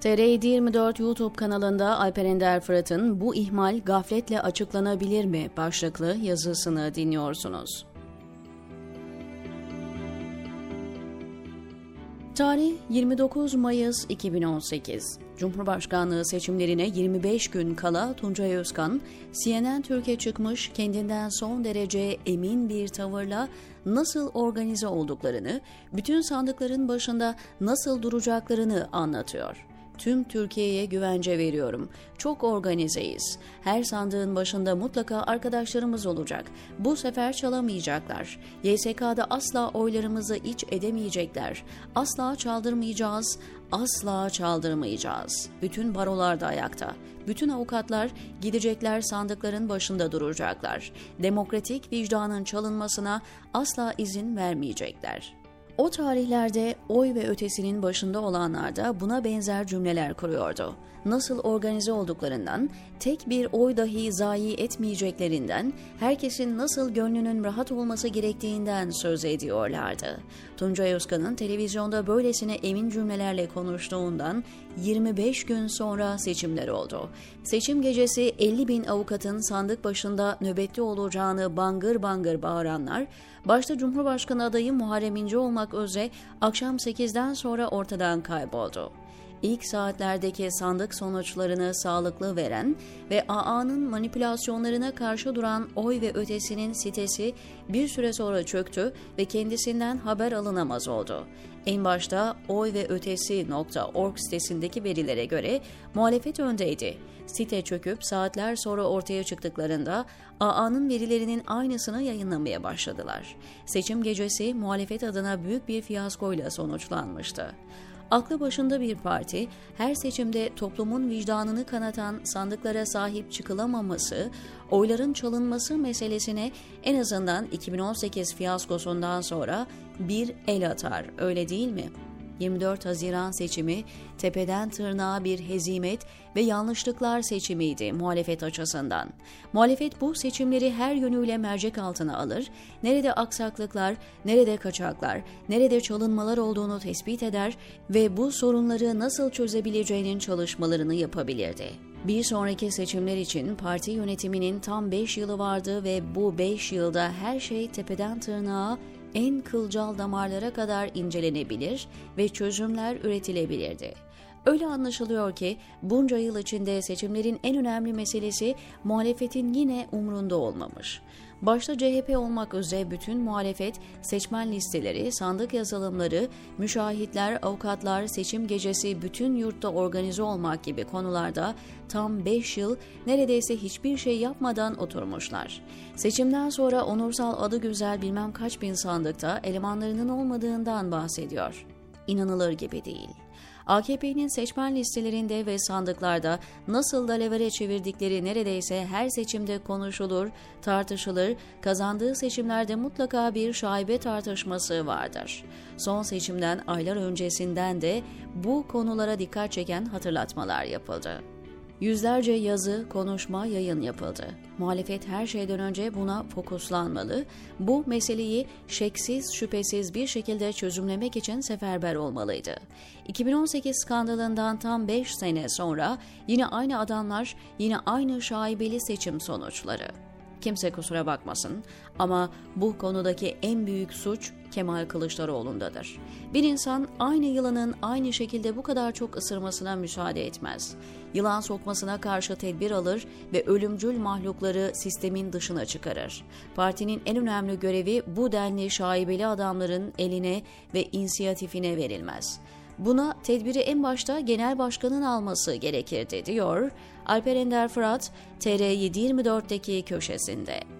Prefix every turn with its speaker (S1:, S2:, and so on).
S1: TR724 YouTube kanalında Alper Ender Fırat'ın Bu ihmal gafletle açıklanabilir mi başlıklı yazısını dinliyorsunuz. Tarih 29 Mayıs 2018. Cumhurbaşkanlığı seçimlerine 25 gün kala Tuncay Özkan, CNN Türkiye çıkmış kendinden son derece emin bir tavırla nasıl organize olduklarını, bütün sandıkların başında nasıl duracaklarını anlatıyor. Tüm Türkiye'ye güvence veriyorum. Çok organizeyiz. Her sandığın başında mutlaka arkadaşlarımız olacak. Bu sefer çalamayacaklar. YSK'da asla oylarımızı iç edemeyecekler. Asla çaldırmayacağız. Asla çaldırmayacağız. Bütün barolar da ayakta. Bütün avukatlar gidecekler sandıkların başında duracaklar. Demokratik vicdanın çalınmasına asla izin vermeyecekler. O tarihlerde oy ve ötesinin başında olanlar da buna benzer cümleler kuruyordu. Nasıl organize olduklarından, tek bir oy dahi zayi etmeyeceklerinden, herkesin nasıl gönlünün rahat olması gerektiğinden söz ediyorlardı. Tuncay Özkan'ın televizyonda böylesine emin cümlelerle konuştuğundan 25 gün sonra seçimler oldu. Seçim gecesi 50 bin avukatın sandık başında nöbetli olacağını bangır bangır bağıranlar, başta Cumhurbaşkanı adayı Muharrem İnce olmak üzere akşam 8'den sonra ortadan kayboldu ilk saatlerdeki sandık sonuçlarını sağlıklı veren ve AA'nın manipülasyonlarına karşı duran oy ve ötesinin sitesi bir süre sonra çöktü ve kendisinden haber alınamaz oldu. En başta oy ve ötesi.org sitesindeki verilere göre muhalefet öndeydi. Site çöküp saatler sonra ortaya çıktıklarında AA'nın verilerinin aynısını yayınlamaya başladılar. Seçim gecesi muhalefet adına büyük bir fiyaskoyla sonuçlanmıştı. Aklı başında bir parti, her seçimde toplumun vicdanını kanatan sandıklara sahip çıkılamaması, oyların çalınması meselesine en azından 2018 fiyaskosundan sonra bir el atar, öyle değil mi?'' 24 Haziran seçimi tepeden tırnağa bir hezimet ve yanlışlıklar seçimiydi muhalefet açısından. Muhalefet bu seçimleri her yönüyle mercek altına alır, nerede aksaklıklar, nerede kaçaklar, nerede çalınmalar olduğunu tespit eder ve bu sorunları nasıl çözebileceğinin çalışmalarını yapabilirdi. Bir sonraki seçimler için parti yönetiminin tam 5 yılı vardı ve bu 5 yılda her şey tepeden tırnağa en kılcal damarlara kadar incelenebilir ve çözümler üretilebilirdi. Öyle anlaşılıyor ki bunca yıl içinde seçimlerin en önemli meselesi muhalefetin yine umrunda olmamış. Başta CHP olmak üzere bütün muhalefet seçmen listeleri, sandık yazılımları, müşahitler, avukatlar, seçim gecesi bütün yurtta organize olmak gibi konularda tam 5 yıl neredeyse hiçbir şey yapmadan oturmuşlar. Seçimden sonra onursal adı güzel bilmem kaç bin sandıkta elemanlarının olmadığından bahsediyor. İnanılır gibi değil. AKP'nin seçmen listelerinde ve sandıklarda nasıl da levere çevirdikleri neredeyse her seçimde konuşulur, tartışılır, kazandığı seçimlerde mutlaka bir şaibe tartışması vardır. Son seçimden aylar öncesinden de bu konulara dikkat çeken hatırlatmalar yapıldı. Yüzlerce yazı, konuşma, yayın yapıldı. Muhalefet her şeyden önce buna fokuslanmalı, bu meseleyi şeksiz, şüphesiz bir şekilde çözümlemek için seferber olmalıydı. 2018 skandalından tam 5 sene sonra yine aynı adamlar, yine aynı şaibeli seçim sonuçları. Kimse kusura bakmasın ama bu konudaki en büyük suç Kemal Kılıçdaroğlu'ndadır. Bir insan aynı yılanın aynı şekilde bu kadar çok ısırmasına müsaade etmez. Yılan sokmasına karşı tedbir alır ve ölümcül mahlukları sistemin dışına çıkarır. Partinin en önemli görevi bu denli şaibeli adamların eline ve inisiyatifine verilmez. Buna tedbiri en başta genel başkanın alması gerekirdi diyor Alper Ender Fırat TR724'deki köşesinde.